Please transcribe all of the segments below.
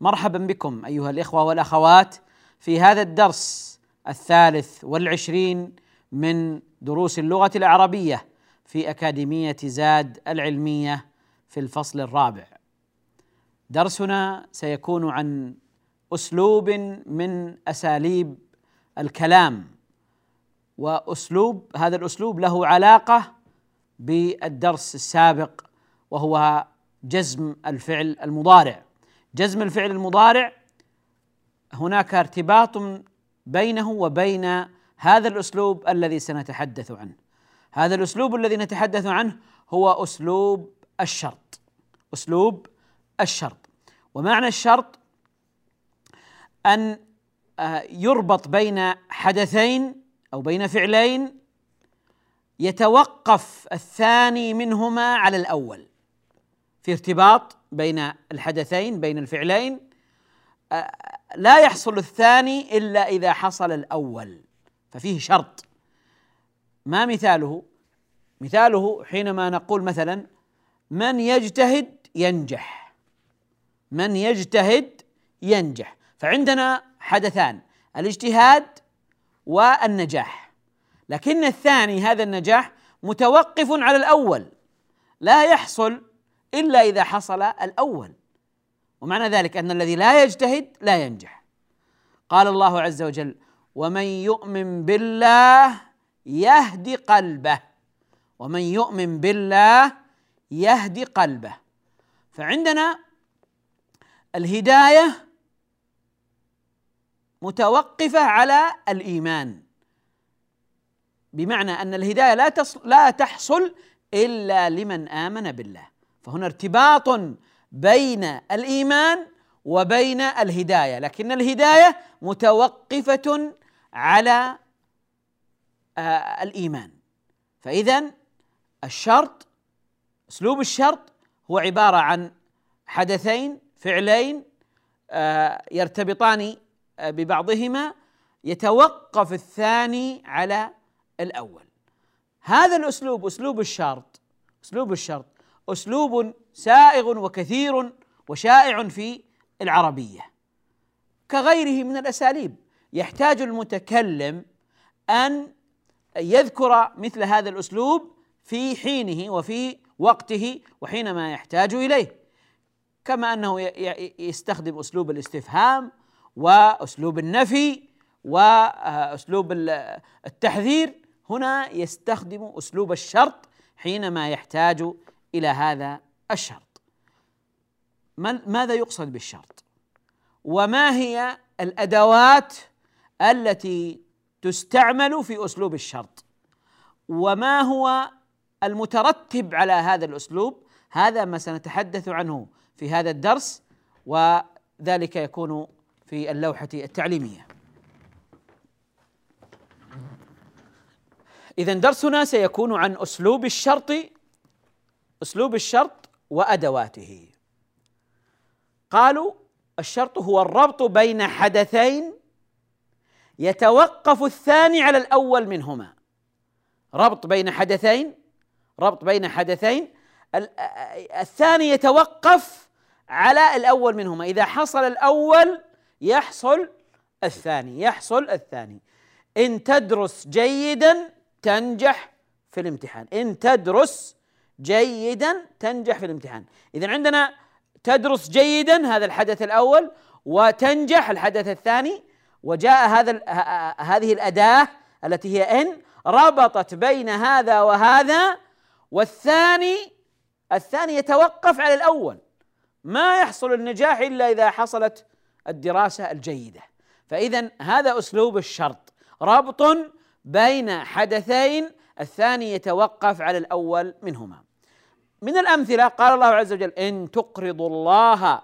مرحبا بكم أيها الإخوة والأخوات في هذا الدرس الثالث والعشرين من دروس اللغة العربية في أكاديمية زاد العلمية في الفصل الرابع. درسنا سيكون عن أسلوب من أساليب الكلام وأسلوب هذا الأسلوب له علاقة بالدرس السابق وهو جزم الفعل المضارع. جزم الفعل المضارع هناك ارتباط بينه وبين هذا الأسلوب الذي سنتحدث عنه. هذا الأسلوب الذي نتحدث عنه هو أسلوب الشرط أسلوب الشرط. ومعنى الشرط أن آه، يربط بين حدثين أو بين فعلين يتوقف الثاني منهما على الأول. في ارتباط بين الحدثين بين الفعلين. آه، لا يحصل الثاني إلا إذا حصل الأول ففيه شرط. ما مثاله؟ مثاله حينما نقول مثلا من يجتهد ينجح. من يجتهد ينجح. فعندنا حدثان الاجتهاد والنجاح. لكن الثاني هذا النجاح متوقف على الأول. لا يحصل إلا إذا حصل الأول. ومعنى ذلك أن الذي لا يجتهد لا ينجح. قال الله عز وجل ومن يؤمن بالله يهدي قلبه ومن يؤمن بالله يهدي قلبه. فعندنا الهداية متوقفة على الإيمان. بمعنى أن الهداية لا لا تحصل إلا لمن آمن بالله. فهنا ارتباط بين الإيمان وبين الهداية لكن الهداية متوقفة على آه الإيمان. فإذا الشرط أسلوب الشرط هو عبارة عن حدثين فعلين آه يرتبطان آه ببعضهما. يتوقف الثاني على الأول. هذا الأسلوب أسلوب الشرط أسلوب الشرط. أسلوب سائغ وكثير وشائع في العربية. كغيره من الأساليب يحتاج المتكلم أن يذكر مثل هذا الأسلوب في حينه وفي وقته وحينما يحتاج إليه. كما أنه يستخدم أسلوب الاستفهام وأسلوب النفي وأسلوب التحذير. هنا يستخدم أسلوب الشرط حينما يحتاج إلى هذا الشرط. ماذا يقصد بالشرط؟ وما هي الأدوات التي تستعمل في أسلوب الشرط؟ وما هو المترتب على هذا الأسلوب؟ هذا ما سنتحدث عنه في هذا الدرس وذلك يكون في اللوحة التعليمية. اذا درسنا سيكون عن أسلوب الشرط أسلوب الشرط وأدواته. قالوا الشرط هو الربط بين حدثين يتوقف الثاني على الأول منهما. ربط بين حدثين ربط بين حدثين الثاني يتوقف على الأول منهما. إذا حصل الأول يحصل الثاني يحصل الثاني. إن تدرس جيدا تنجح في الامتحان. إن تدرس جيدا تنجح في الامتحان. اذا عندنا تدرس جيدا هذا الحدث الأول وتنجح الحدث الثاني وجاء هذا هذه الأداة التي هي إن ربطت بين هذا وهذا والثاني الثاني يتوقف على الأول. ما يحصل النجاح إلا إذا حصلت الدراسة الجيدة. فإذا هذا أسلوب الشرط. ربط بين حدثين الثاني يتوقف على الأول منهما. من الأمثلة قال الله عز وجل إن تقرضوا الله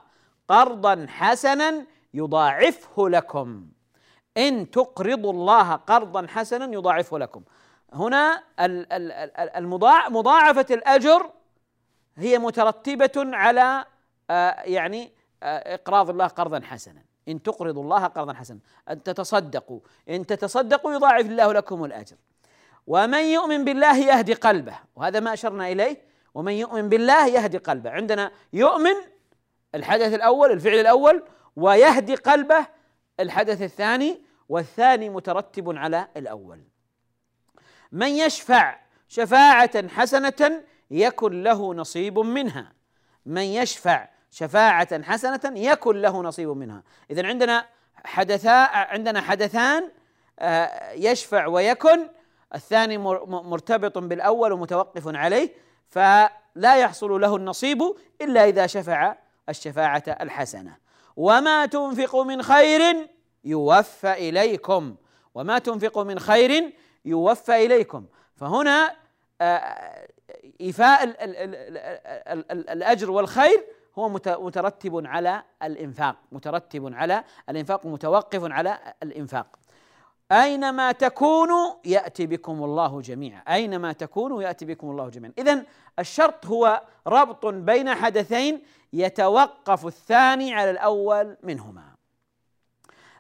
قرضا حسنا يضاعفه لكم. إن تقرضوا الله قرضا حسنا يضاعفه لكم. هنا مضاعفة الأجر هي مترتبة على آه، يعني آه، إقراض الله قرضا حسنا. إن تقرضوا الله قرضا حسنا. أن تتصدقوا. إن تتصدقوا يضاعف الله لكم الأجر. ومن يؤمن بالله يهدي قلبه. وهذا ما أشرنا إليه ومن يؤمن بالله يهدي قلبه. عندنا يؤمن الحدث الأول الفعل الأول ويهدي قلبه الحدث الثاني والثاني مترتب على الأول. من يشفع شفاعة حسنة يكن له نصيب منها. من يشفع شفاعة حسنة يكن له نصيب منها. إذا عندنا حدثا عندنا حدثان آه، يشفع ويكن الثاني مرتبط بالأول ومتوقف عليه. فلا يحصل له النصيب إلا إذا شفع الشفاعة الحسنة. وما تنفقوا من خير يوفى إليكم. وما تنفقوا من خير يوفى إليكم. فهنا آه، إيفاء الأجر والخير هو مترتب على الإنفاق مترتب على الإنفاق متوقف على الإنفاق. أينما تكونوا يأتي بكم الله جميعا. أينما تكونوا يأتي بكم الله جميعا. إذا الشرط هو ربط بين حدثين يتوقف الثاني على الأول منهما.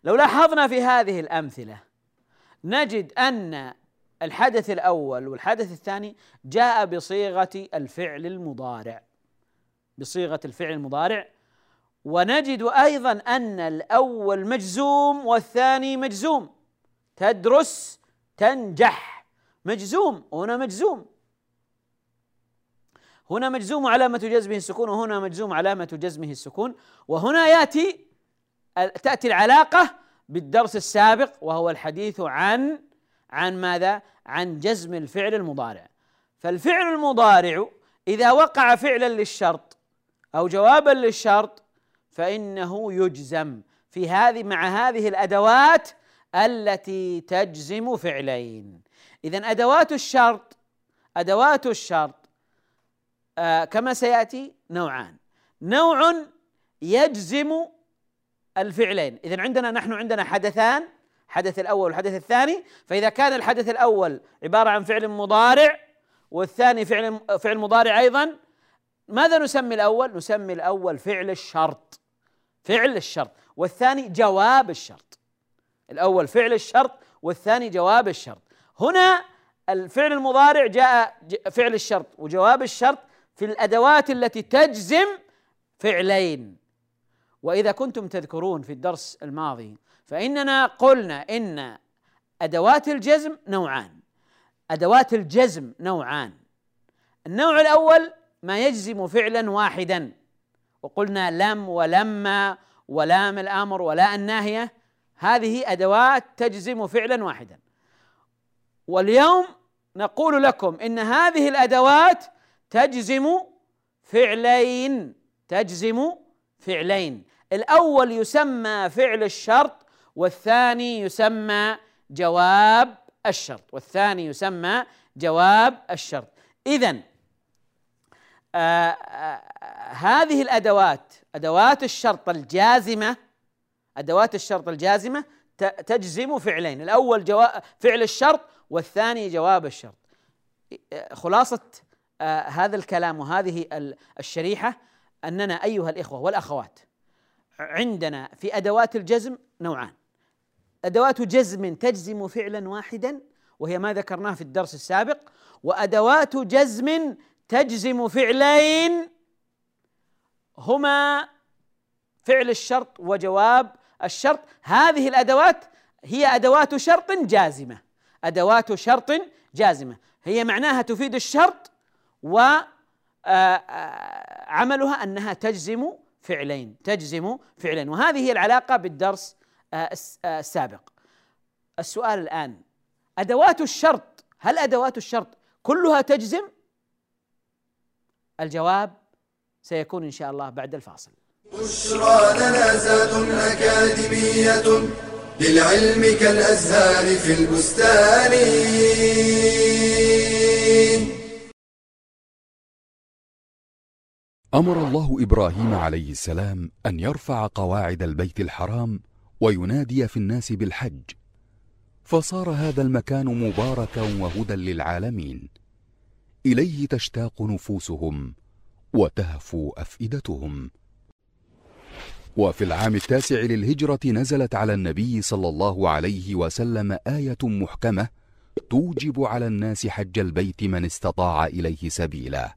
لو لاحظنا في هذه الأمثلة نجد أن الحدث الأول والحدث الثاني جاء بصيغة الفعل المضارع. بصيغة الفعل المضارع. ونجد أيضا أن الأول مجزوم والثاني مجزوم. تدرس تنجح. مجزوم وهنا مجزوم. هنا مجزوم علامة جزمه السكون وهنا مجزوم علامة جزمه السكون. وهنا يأتي تأتي العلاقة بالدرس السابق وهو الحديث عن عن ماذا؟ عن جزم الفعل المضارع. فالفعل المضارع إذا وقع فعلا للشرط أو جوابا للشرط فإنه يجزم. في هذه مع هذه الأدوات التي تجزم فعلين. إذا أدوات الشرط أدوات الشرط آه كما سيأتي نوعان. نوع يجزم الفعلين. إذا عندنا نحن عندنا حدثان الحدث الأول والحدث الثاني. فإذا كان الحدث الأول عبارة عن فعل مضارع والثاني فعل فعل مضارع أيضا ماذا نسمي الأول؟ نسمي الأول فعل الشرط. فعل الشرط. والثاني جواب الشرط. الأول فعل الشرط والثاني جواب الشرط. هنا الفعل المضارع جاء فعل الشرط وجواب الشرط في الأدوات التي تجزم فعلين. وإذا كنتم تذكرون في الدرس الماضي فإننا قلنا إن أدوات الجزم نوعان. أدوات الجزم نوعان. النوع الأول ما يجزم فعلا واحدا. وقلنا لم ولما ولام الأمر ولا الناهية. هذه أدوات تجزم فعلا واحدا. واليوم نقول لكم إن هذه الأدوات تجزم فعلين تجزم فعلين. الأول يسمى فعل الشرط والثاني يسمى جواب الشرط. والثاني يسمى جواب الشرط. اذا آه آه هذه الأدوات أدوات الشرط الجازمة أدوات الشرط الجازمة تجزم فعلين. الأول جواب فعل الشرط والثاني جواب الشرط. خلاصة آه هذا الكلام وهذه الشريحة أننا أيها الإخوة والأخوات عندنا في أدوات الجزم نوعان. أدوات جزم تجزم فعلا واحدا وهي ما ذكرناه في الدرس السابق وأدوات جزم تجزم فعلين هما فعل الشرط وجواب الشرط هذه الأدوات هي أدوات شرط جازمة. أدوات شرط جازمة. هي معناها تفيد الشرط وعملها آه، أنها تجزم فعلين تجزم فعلين. وهذه هي العلاقة بالدرس آه، آه، السابق. السؤال الآن أدوات الشرط هل أدوات الشرط كلها تجزم؟ الجواب سيكون إن شاء الله بعد الفاصل. بشرى لنا زاد أكاديمية للعلم كالأزهار في البستان. أمر الله إبراهيم عليه السلام أن يرفع قواعد البيت الحرام وينادي في الناس بالحج. فصار هذا المكان مباركا وهدى للعالمين. إليه تشتاق نفوسهم وتهفو أفئدتهم. وفي العام التاسع للهجرة نزلت على النبي صلى الله عليه وسلم آية محكمة توجب على الناس حج البيت من استطاع إليه سبيلا.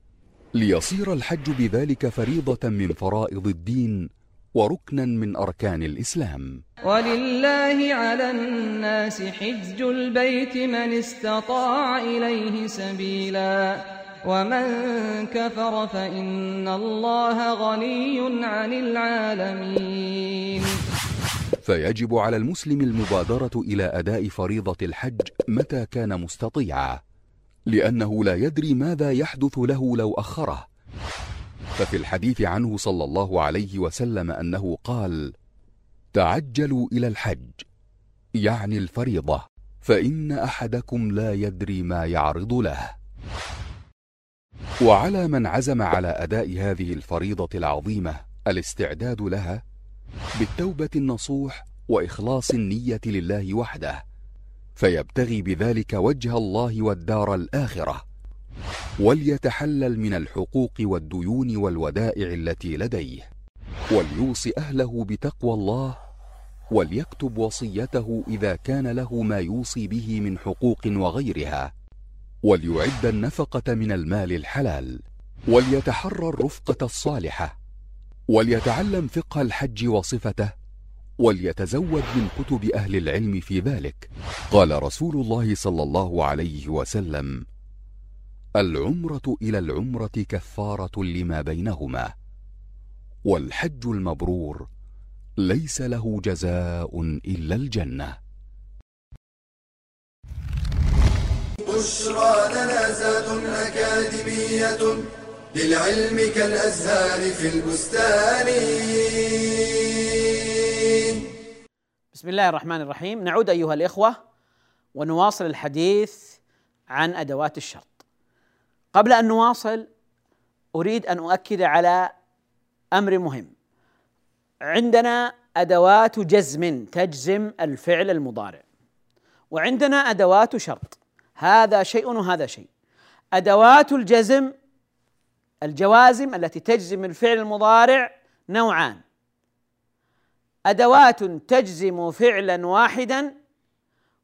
ليصير الحج بذلك فريضة من فرائض الدين وركنا من أركان الإسلام. ولله على الناس حج البيت من استطاع إليه سبيلا. ومن كفر فإن الله غني عن العالمين. فيجب على المسلم المبادرة إلى أداء فريضة الحج متى كان مستطيعا لأنه لا يدري ماذا يحدث له لو أخره. ففي الحديث عنه صلى الله عليه وسلم أنه قال تعجلوا إلى الحج يعني الفريضة فإن أحدكم لا يدري ما يعرض له. وعلى من عزم على أداء هذه الفريضة العظيمة الاستعداد لها بالتوبة النصوح وإخلاص النية لله وحده فيبتغي بذلك وجه الله والدار الآخرة وليتحلل من الحقوق والديون والودائع التي لديه وليوصي أهله بتقوى الله وليكتب وصيته إذا كان له ما يوصي به من حقوق وغيرها. وليعد النفقة من المال الحلال وليتحرى الرفقة الصالحة وليتعلم فقه الحج وصفته وليتزود من كتب أهل العلم في ذلك. قال رسول الله صلى الله عليه وسلم العمرة إلى العمرة كفارة لما بينهما والحج المبرور ليس له جزاء إلا الجنة. بشرى لنا زاد أكاديمية للعلم كالأزهار في البستان. بسم الله الرحمن الرحيم. نعود أيها الإخوة ونواصل الحديث عن أدوات الشرط. قبل أن نواصل أريد أن أؤكد على أمر مهم. عندنا أدوات جزم تجزم الفعل المضارع وعندنا أدوات شرط. هذا شيء وهذا شيء. أدوات الجزم الجوازم التي تجزم الفعل المضارع نوعان. أدوات تجزم فعلا واحدا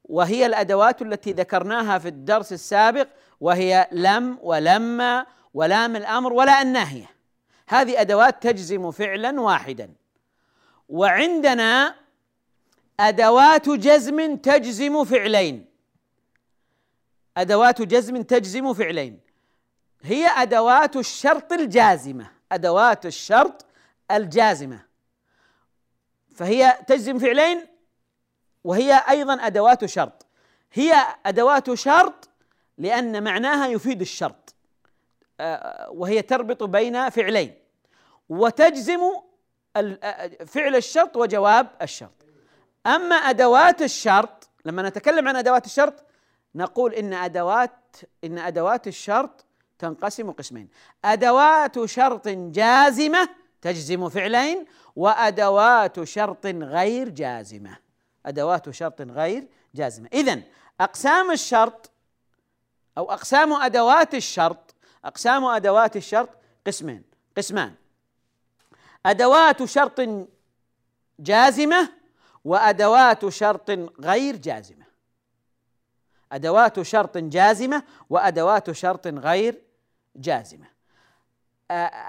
وهي الأدوات التي ذكرناها في الدرس السابق وهي لم ولما ولام الأمر ولا الناهية. هذه أدوات تجزم فعلا واحدا. وعندنا أدوات جزم تجزم فعلين. أدوات جزم تجزم فعلين. هي أدوات الشرط الجازمة. أدوات الشرط الجازمة. فهي تجزم فعلين وهي أيضا أدوات شرط. هي أدوات شرط لأن معناها يفيد الشرط. آه، وهي تربط بين فعلين. وتجزم آه، فعل الشرط وجواب الشرط. أما أدوات الشرط لما نتكلم عن أدوات الشرط نقول إن أدوات إن أدوات الشرط تنقسم قسمين. أدوات شرط جازمة تجزم فعلين وأدوات شرط غير جازمة. أدوات شرط غير جازمة. اذا أقسام الشرط أو أقسام أدوات الشرط أقسام أدوات الشرط قسمين. قسمان. أدوات شرط جازمة وأدوات شرط غير جازمة. أدوات شرط جازمة وأدوات شرط غير جازمة.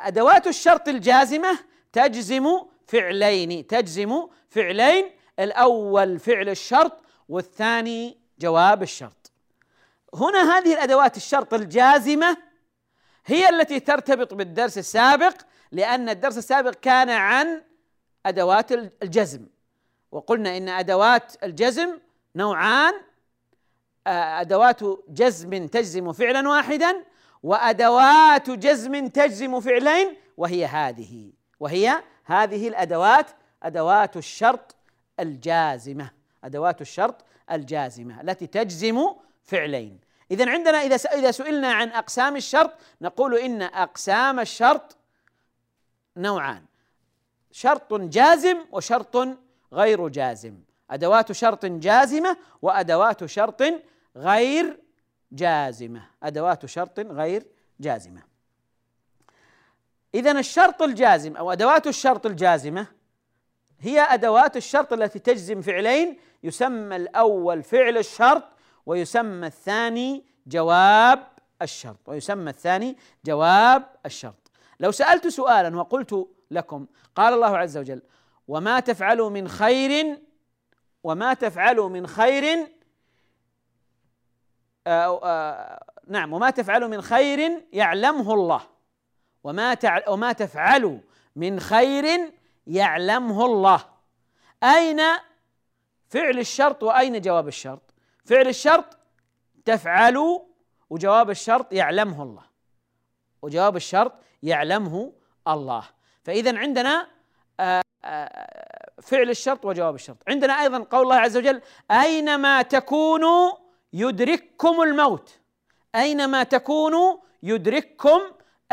أدوات الشرط الجازمة تجزم فعلين تجزم فعلين الأول فعل الشرط والثاني جواب الشرط. هنا هذه الأدوات الشرط الجازمة هي التي ترتبط بالدرس السابق لأن الدرس السابق كان عن أدوات الجزم. وقلنا إن أدوات الجزم نوعان أدوات جزم تجزم فعلا واحدا وأدوات جزم تجزم فعلين وهي هذه. وهي هذه الأدوات أدوات الشرط الجازمة. أدوات الشرط الجازمة التي تجزم فعلين. إذا عندنا إذا إذا سئلنا عن أقسام الشرط نقول إن أقسام الشرط نوعان. شرط جازم وشرط غير جازم. أدوات شرط جازمة وأدوات شرط غير جازمة. أدوات شرط غير جازمة. إذا الشرط الجازم أو أدوات الشرط الجازمة هي أدوات الشرط التي تجزم فعلين يسمى الأول فعل الشرط ويسمى الثاني جواب الشرط ويسمى الثاني جواب الشرط. لو سألت سؤالا وقلت لكم قال الله عز وجل وما تفعلوا من خير وما تفعلوا من خير نعم وما تفعلوا من خير يعلمه الله. وما وما تفعلوا من خير يعلمه الله. أين فعل الشرط وأين جواب الشرط؟ فعل الشرط تفعلوا وجواب الشرط يعلمه الله. وجواب الشرط يعلمه الله. فإذا عندنا آه، آه، فعل الشرط وجواب الشرط. عندنا أيضا قول الله عز وجل أينما تكونوا يدرككم الموت. أينما تكونوا يدرككم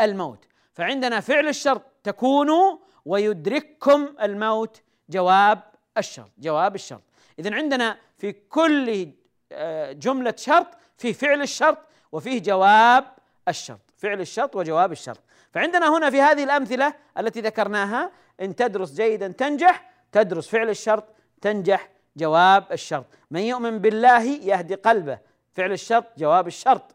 الموت. فعندنا فعل الشرط تكونوا ويدرككم الموت. جواب الشرط جواب الشرط إذا عندنا في كل آه، جملة شرط في فعل الشرط وفيه جواب الشرط. فعل الشرط وجواب الشرط. فعندنا هنا في هذه الأمثلة التي ذكرناها إن تدرس جيدا تنجح تدرس فعل الشرط تنجح جواب الشرط. من يؤمن بالله يهدي قلبه. فعل الشرط جواب الشرط.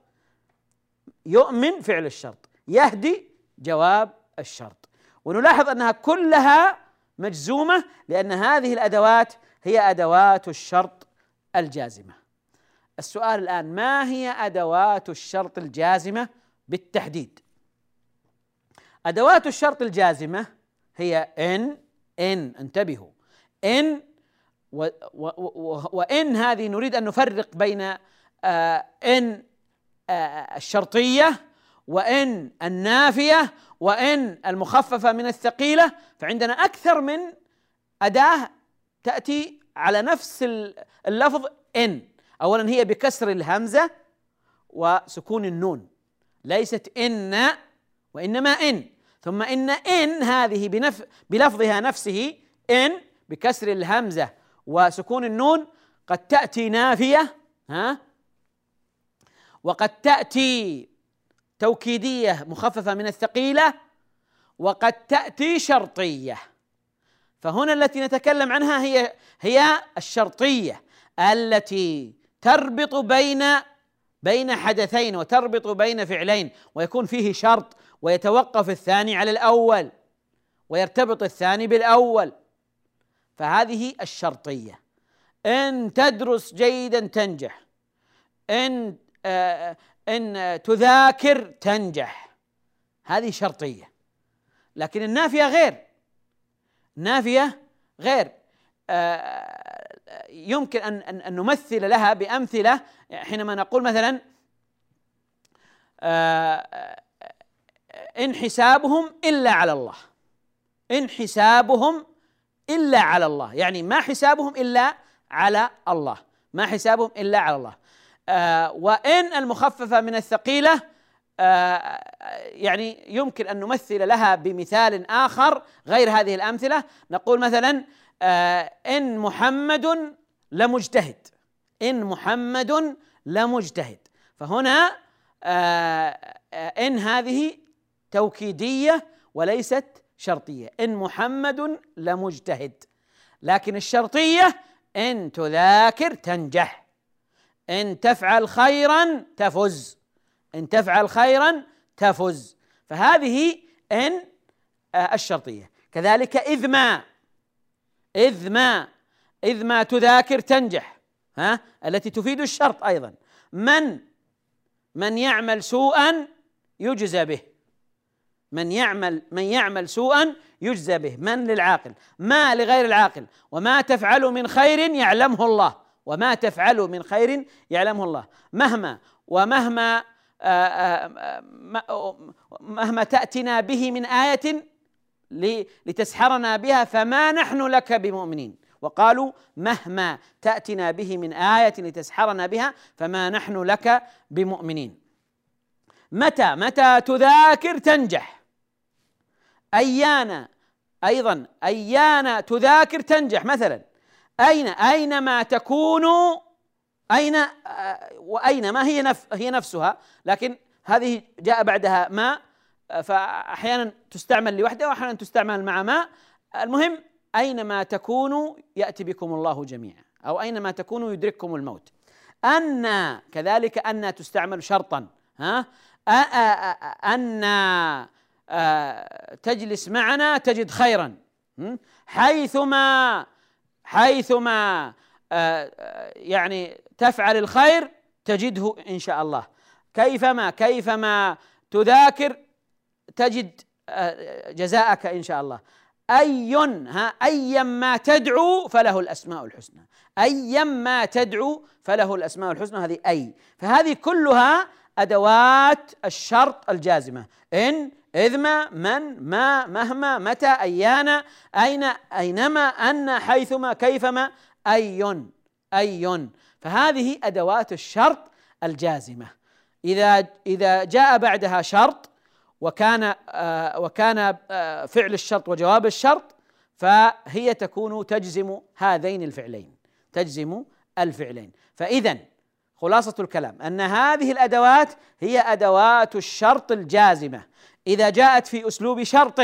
يؤمن فعل الشرط. يهدي جواب الشرط. ونلاحظ أنها كلها مجزومة لأن هذه الأدوات هي أدوات الشرط الجازمة. السؤال الآن ما هي أدوات الشرط الجازمة بالتحديد؟ أدوات الشرط الجازمة هي إن إن انتبهوا. إن و و و وإن هذه نريد أن نفرق بين آه إن آه الشرطية وإن النافية وإن المخففة من الثقيلة فعندنا أكثر من أداة تأتي على نفس اللفظ إن. اولا هي بكسر الهمزة وسكون النون. ليست إن وإنما إن. ثم إن إن هذه بنف بلفظها نفسه إن بكسر الهمزة. وسكون النون قد تأتي نافية ها؟ وقد تأتي توكيدية مخففة من الثقيلة وقد تأتي شرطية. فهنا التي نتكلم عنها هي هي الشرطية التي تربط بين بين حدثين وتربط بين فعلين ويكون فيه شرط ويتوقف الثاني على الأول ويرتبط الثاني بالأول. فهذه الشرطية. إن تدرس جيدا تنجح. إن آه إن تذاكر تنجح. هذه شرطية. لكن النافية غير. النافية غير. آه يمكن أن أن نمثل لها بأمثلة. حينما نقول مثلا آه إن حسابهم إلا على الله. إن حسابهم إلا على الله. يعني ما حسابهم إلا على الله. ما حسابهم إلا على الله. آه وإن المخففة من الثقيلة آه يعني يمكن أن نمثل لها بمثال آخر غير هذه الأمثلة. نقول مثلا آه إن محمد لمجتهد. إن محمد لمجتهد. فهنا آه إن هذه توكيدية وليست شرطية. إن محمد لمجتهد لكن الشرطية إن تذاكر تنجح. إن تفعل خيرا تفز. إن تفعل خيرا تفز. فهذه إن آه، الشرطية. كذلك إذ ما إذ ما إذ ما تذاكر تنجح ها؟ التي تفيد الشرط أيضا. من من يعمل سوءا يجزى به. من يعمل من يعمل سوءا يجزى به. من للعاقل؟ ما لغير العاقل. وما تفعل من خير يعلمه الله. وما تفعل من خير يعلمه الله. مهما ومهما آه، آه، مهما تأتنا به من آية لتسحرنا بها فما نحن لك بمؤمنين. وقالوا مهما تأتنا به من آية لتسحرنا بها فما نحن لك بمؤمنين. متى؟ متى تذاكر تنجح؟ أيانا أيضا أيانا تذاكر تنجح مثلا. أين أينما تكون أين وأينما هي نف هي نفسها؟ لكن هذه جاء بعدها ما فأحيانا تستعمل لوحدها وأحيانا تستعمل مع ما. المهم أينما تكونوا يأتي بكم الله جميعا أو أينما تكونوا يدرككم الموت. أن كذلك أن تستعمل شرطا ها؟ أن تجلس معنا تجد خيرا. حيثما حيثما يعني تفعل الخير تجده إن شاء الله. كيفما كيفما تذاكر تجد جزاءك إن شاء الله. أي ها أيا ما تدعو فله الأسماء الحسنى. أيا ما تدعو فله الأسماء الحسنى. هذه أي. فهذه كلها أدوات الشرط الجازمة. إن إذ ما من ما مهما متى أيانا أين أينما أن حيثما كيفما أي أي. فهذه أدوات الشرط الجازمة. إذا إذا جاء بعدها شرط وكان آه وكان آه فعل الشرط وجواب الشرط فهي تكون تجزم هذين الفعلين تجزم الفعلين. فإذا خلاصة الكلام أن هذه الأدوات هي أدوات الشرط الجازمة. إذا جاءت في أسلوب شرط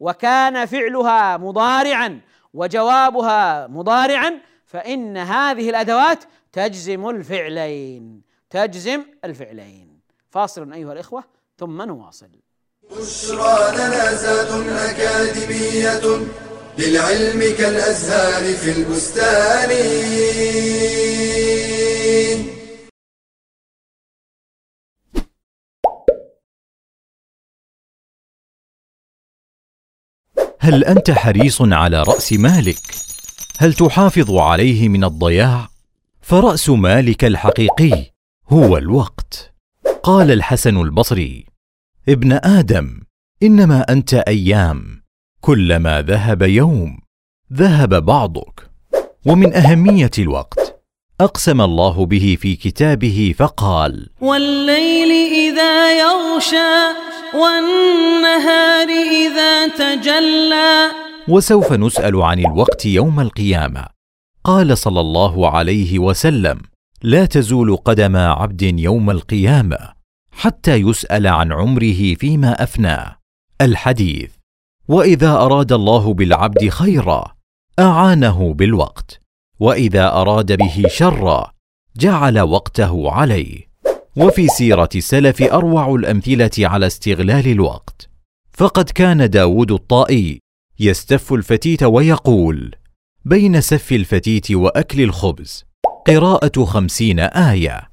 وكان فعلها مضارعا وجوابها مضارعا فإن هذه الأدوات تجزم الفعلين تجزم الفعلين. فاصل أيها الإخوة ثم نواصل. بشرى لنا زاد أكاديمية للعلم كالأزهار في البستان. هل أنت حريص على رأس مالك؟ هل تحافظ عليه من الضياع؟ فرأس مالك الحقيقي هو الوقت. قال الحسن البصري ابن آدم إنما أنت أيام كلما ذهب يوم ذهب بعضك. ومن أهمية الوقت أقسم الله به في كتابه فقال والليل إذا يغشى والنهار إذا تجلى. وسوف نسأل عن الوقت يوم القيامة. قال صلى الله عليه وسلم لا تزول قدم عبد يوم القيامة حتى يسأل عن عمره فيما افناه الحديث وإذا أراد الله بالعبد خيرا أعانه بالوقت وإذا أراد به شرا جعل وقته عليه. وفي سيرة السلف أروع الأمثلة على استغلال الوقت. فقد كان داود الطائي يستف الفتيت ويقول بين سف الفتيت وأكل الخبز قراءة خمسين آية.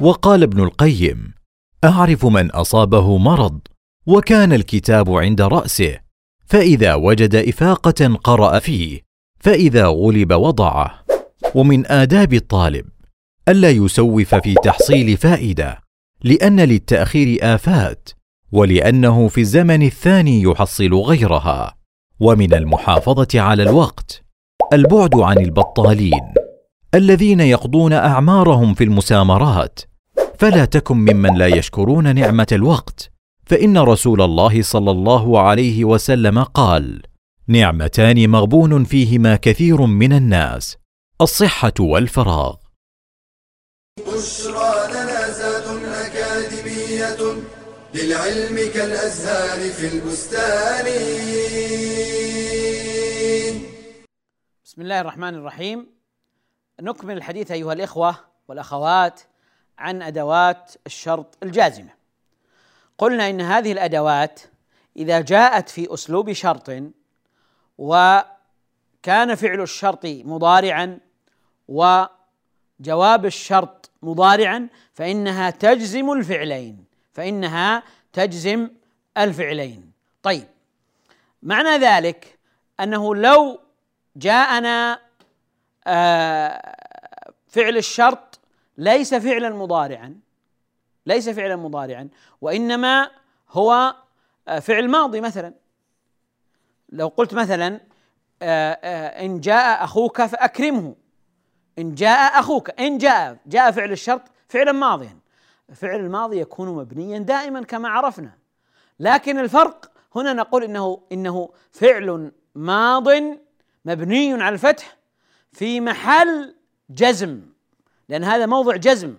وقال ابن القيم أعرف من أصابه مرض وكان الكتاب عند رأسه فإذا وجد إفاقة قرأ فيه فإذا غلب وضعه. ومن آداب الطالب ألا يسوف في تحصيل فائدة لأن للتأخير آفات ولأنه في الزمن الثاني يحصل غيرها ومن المحافظة على الوقت البعد عن البطالين الذين يقضون أعمارهم في المسامرات. فلا تكن ممن لا يشكرون نعمة الوقت فإن رسول الله صلى الله عليه وسلم قال: نعمتان مغبون فيهما كثير من الناس الصحة والفراغ. بشرى لنا زاد أكاديمية للعلم كالأزهار في البستان. بسم الله الرحمن الرحيم. نكمل الحديث أيها الإخوة والأخوات عن أدوات الشرط الجازمة. قلنا إن هذه الأدوات إذا جاءت في أسلوب شرط وكان فعل الشرط مضارعا وجواب الشرط مضارعا فإنها تجزم الفعلين فإنها تجزم الفعلين. طيب معنى ذلك أنه لو جاءنا آه، فعل الشرط ليس فعلا مضارعا ليس فعلا مضارعا وإنما هو آه، فعل ماضي مثلا. لو قلت مثلا آه، إن جاء أخوك فأكرمه. إن جاء أخوك إن جاء جاء فعل الشرط فعلا ماضيا فعل الماضي يكون مبنيا دائما كما عرفنا. لكن الفرق هنا نقول إنه إنه فعل ماض مبني على الفتح في محل جزم. لأن هذا موضع جزم.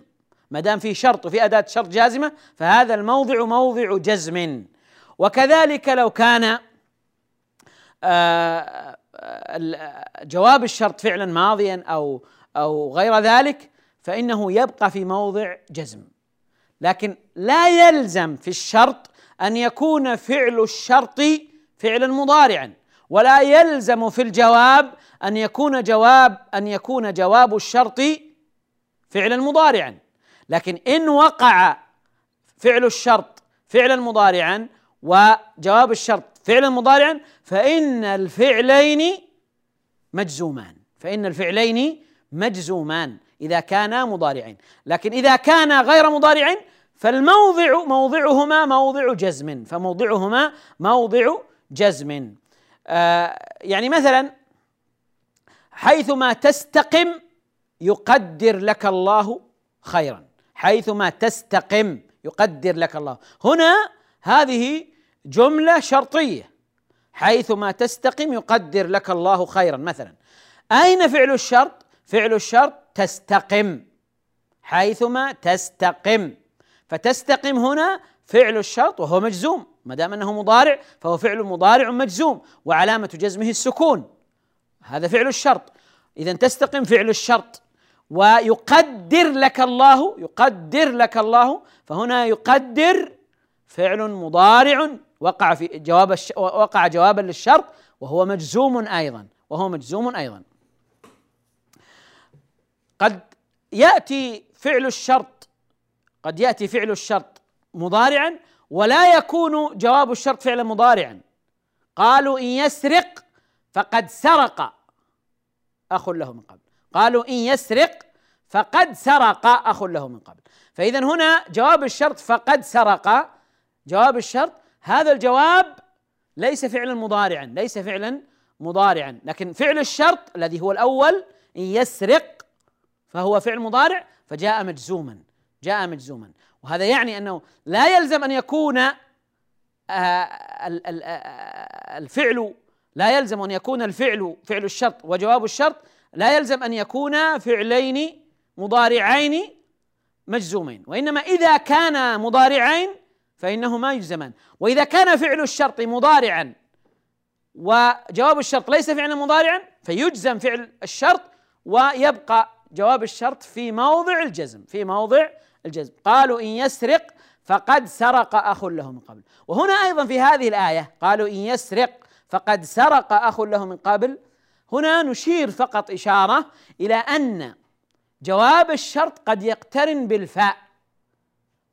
ما دام في شرط وفي أداة شرط جازمة فهذا الموضع موضع جزم. وكذلك لو كان آه، جواب الشرط فعلا ماضيا أو أو غير ذلك فإنه يبقى في موضع جزم. لكن لا يلزم في الشرط أن يكون فعل الشرط فعلا مضارعا ولا يلزم في الجواب أن يكون جواب أن يكون جواب الشرط فعلا مضارعا. لكن إن وقع فعل الشرط فعلا مضارعا وجواب الشرط فعلا مضارعا فإن الفعلين مجزومان. فإن الفعلين مجزومان إذا كانا مضارعين. لكن إذا كانا غير مضارعين فالموضع موضعهما موضع جزم. فموضعهما موضع جزم. آه يعني مثلا حيثما تستقم يقدر لك الله خيرا. حيثما تستقم يقدر لك الله. هنا هذه جملة شرطية. حيثما تستقم يقدر لك الله خيرا. مثلا أين فعل الشرط؟ فعل الشرط تستقم حيثما تستقم. فتستقم هنا فعل الشرط وهو مجزوم. ما دام أنه مضارع فهو فعل مضارع مجزوم وعلامة جزمه السكون. هذا فعل الشرط. اذا تستقم فعل الشرط ويقدر لك الله يقدر لك الله فهنا يقدر فعل مضارع وقع في جواب. وقع جوابا للشرط وهو مجزوم أيضا وهو مجزوم أيضا. قد يأتي فعل الشرط قد يأتي فعل الشرط مضارعا ولا يكون جواب الشرط فعلا مضارعا. قالوا إن يسرق فقد سرق. أخ له من قبل. قالوا إن يسرق فقد سرق. أخ له من قبل. فاذا هنا جواب الشرط فقد سرق. جواب الشرط هذا الجواب ليس فعلا مضارعا ليس فعلا مضارعا. لكن فعل الشرط الذي هو الأول إن يسرق فهو فعل مضارع فجاء مجزوما جاء مجزوما. وهذا يعني أنه لا يلزم أن يكون آه، آه، الفعل لا يلزم أن يكون الفعل فعل الشرط وجواب الشرط لا يلزم أن يكون فعلين مضارعين مجزومين. وإنما إذا كان مضارعين فإنهما يجزمان. وإذا كان فعل الشرط مضارعا وجواب الشرط ليس فعلا مضارعا فيجزم فعل الشرط ويبقى جواب الشرط في موضع الجزم في موضع الجزم. قالوا إن يسرق فقد سرق أخ له من قبل. وهنا أيضا في هذه الآية قالوا إن يسرق فقد سرق أخ له من قبل. هنا نشير فقط إشارة إلى أن جواب الشرط قد يقترن بالفاء.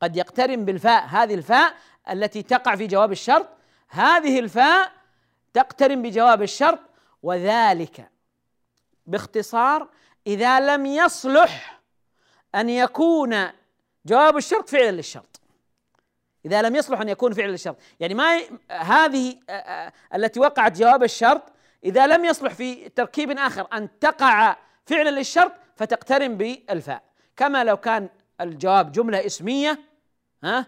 قد يقترن بالفاء. هذه الفاء التي تقع في جواب الشرط هذه الفاء تقترن بجواب الشرط وذلك باختصار إذا لم يصلح أن يكون جواب الشرط فعلا للشرط. إذا لم يصلح أن يكون فعلا للشرط. يعني ما هذه التي وقعت جواب الشرط إذا لم يصلح في تركيب آخر أن تقع فعلا للشرط فتقترن بالفاء. كما لو كان الجواب جملة اسمية ها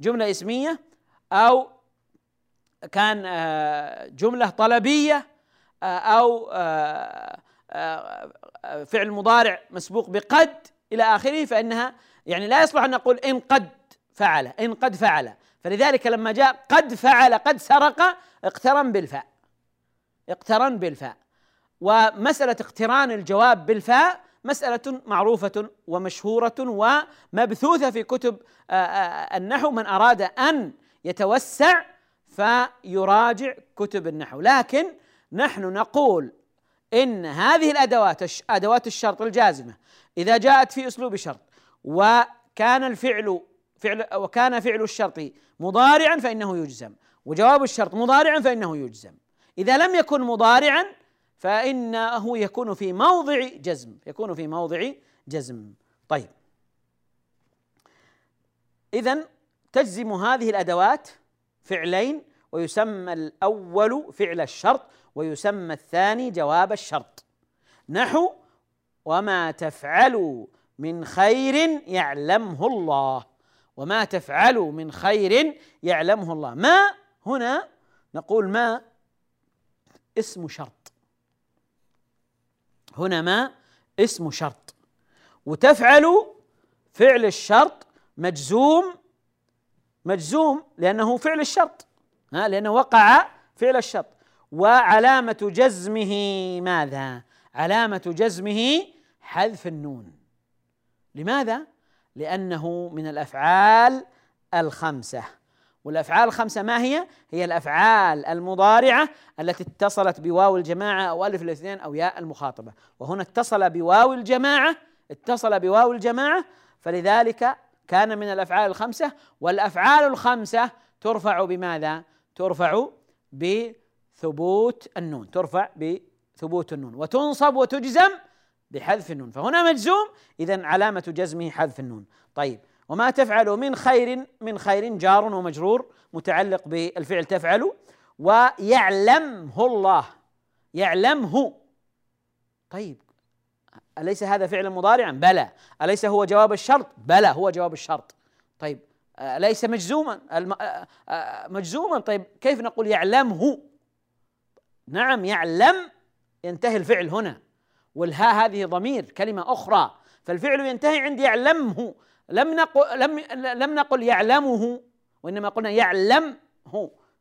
جملة اسمية أو كان جملة طلبية أو فعل مضارع مسبوق بقد إلى آخره فإنها يعني لا يصلح أن نقول إن قد فعل إن قد فعل. فلذلك لما جاء قد فعل قد سرق اقترن بالفاء. اقترن بالفاء. ومسألة اقتران الجواب بالفاء مسألة معروفة ومشهورة ومبثوثة في كتب آه، آه، النحو. من أراد أن يتوسع فيراجع كتب النحو. لكن نحن نقول إن هذه الأدوات أدوات الشرط الجازمة إذا جاءت في أسلوب شرط وكان الفعل فعل وكان فعل الشرط مضارعا فإنه يجزم وجواب الشرط مضارعا فإنه يجزم إذا لم يكن مضارعا فإنه يكون في موضع جزم يكون في موضع جزم. طيب. إذا تجزم هذه الأدوات فعلين ويسمى الأول فعل الشرط ويسمى الثاني جواب الشرط. نحو وما تفعلوا من خير يعلمه الله. وما تفعلوا من خير يعلمه الله. ما؟ هنا نقول ما؟ اسم شرط. هنا ما؟ اسم شرط. وتفعل فعل الشرط مجزوم مجزوم لأنه فعل الشرط. لأنه وقع فعل الشرط وعلامة جزمه ماذا؟ علامة جزمه حذف النون لماذا؟ لأنه من الأفعال الخمسة والأفعال الخمسة ما هي؟ هي الأفعال المضارعة التي اتصلت بواو الجماعة أو ألف الاثنين أو ياء المخاطبة وهنا اتصل بواو الجماعة اتصل بواو الجماعة فلذلك كان من الأفعال الخمسة والأفعال الخمسة ترفع بماذا؟ ترفع بثبوت النون ترفع بثبوت النون وتنصب وتجزم بحذف النون فهنا مجزوم إذا علامة جزمه حذف النون طيب وما تفعل من خير من خير جار ومجرور متعلق بالفعل تفعل ويعلمه الله يعلمه طيب أليس هذا فعل مضارعا؟ بلى أليس هو جواب الشرط؟ بلى هو جواب الشرط طيب أليس مجزوما؟ مجزوما؟ طيب كيف نقول يعلمه؟ نعم يعلم ينتهي الفعل هنا. والهاء هذه ضمير كلمة أخرى. فالفعل ينتهي عند يعلمه. لم نقل لم لم نقل يعلمه وإنما قلنا يعلمه.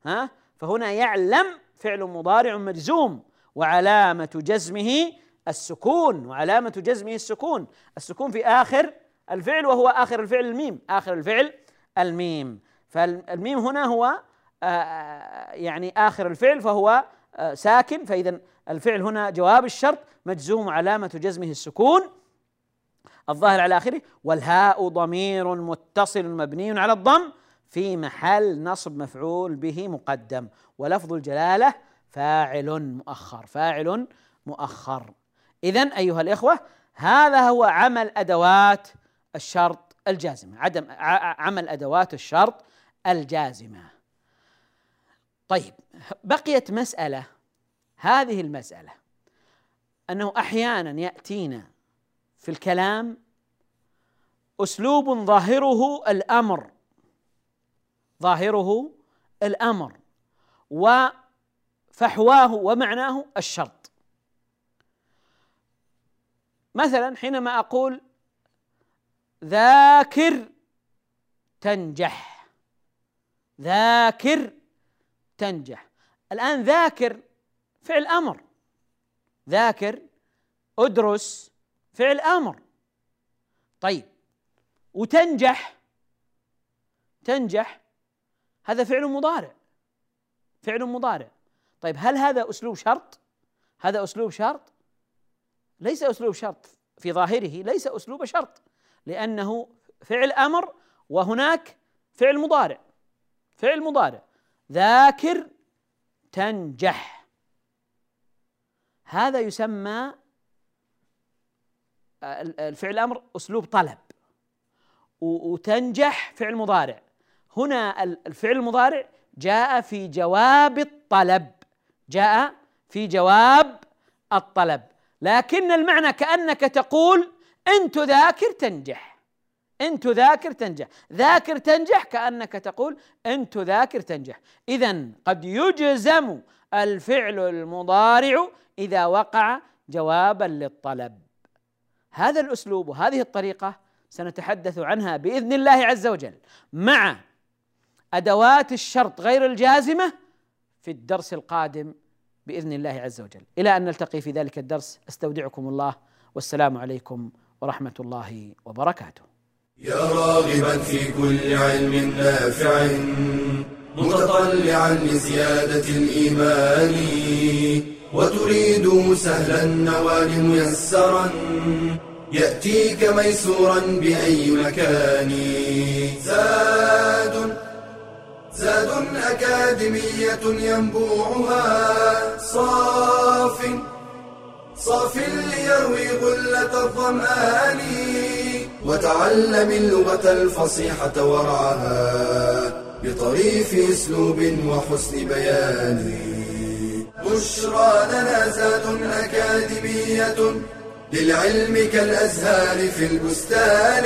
ها؟ فهنا يعلم فعل مضارع مجزوم. وعلامة جزمه السكون. وعلامة جزمه السكون. السكون في آخر الفعل وهو آخر الفعل الميم. آخر الفعل الميم. فالميم هنا هو آه، يعني آخر الفعل فهو آه، ساكن. فإذا الفعل هنا جواب الشرط مجزوم علامة جزمه السكون. الظاهر على آخره والهاء ضمير متصل مبني على الضم. في محل نصب مفعول به مقدم. ولفظ الجلالة فاعل مؤخر فاعل مؤخر. إذا أيها الإخوة هذا هو عمل أدوات الشرط الجازمة عدم عمل أدوات الشرط الجازمة. طيب بقيت مسألة. هذه المسألة أنه أحيانا يأتينا في الكلام أسلوب ظاهره الأمر. ظاهره الأمر وفحواه ومعناه الشرط. مثلا حينما أقول ذاكر تنجح. ذاكر تنجح. الآن ذاكر فعل أمر. ذاكر أدرس فعل أمر. طيب وتنجح. تنجح هذا فعل مضارع. فعل مضارع. طيب هل هذا أسلوب شرط؟ هذا أسلوب شرط؟ ليس أسلوب شرط في ظاهره ليس أسلوب شرط. لأنه فعل أمر وهناك فعل مضارع. فعل مضارع. ذاكر تنجح. هذا يسمى الفعل الامر أسلوب طلب. وتنجح فعل مضارع. هنا الفعل المضارع جاء في جواب الطلب. جاء في جواب الطلب. لكن المعنى كأنك تقول ان تذاكر تنجح. ان تذاكر تنجح. ذاكر تنجح كأنك تقول ان تذاكر تنجح. اذا قد يجزم الفعل المضارع إذا وقع جوابا للطلب. هذا الأسلوب وهذه الطريقة سنتحدث عنها بإذن الله عز وجل مع أدوات الشرط غير الجازمة في الدرس القادم بإذن الله عز وجل. إلى أن نلتقي في ذلك الدرس أستودعكم الله والسلام عليكم ورحمة الله وبركاته. يا راغبا في كل علم نافع متطلعا لزيادة الإيمان وتريد سهلا النوال ميسرا يأتيك ميسورا بأي مكان. زاد زاد أكاديمية ينبوعها صاف صاف ليروي غلة الظمآن وتعلم اللغة الفصيحة ورعاها بطريف أسلوب وحسن بيان. بشرى لنا زاد أكاديمية للعلم كالأزهار في البستان.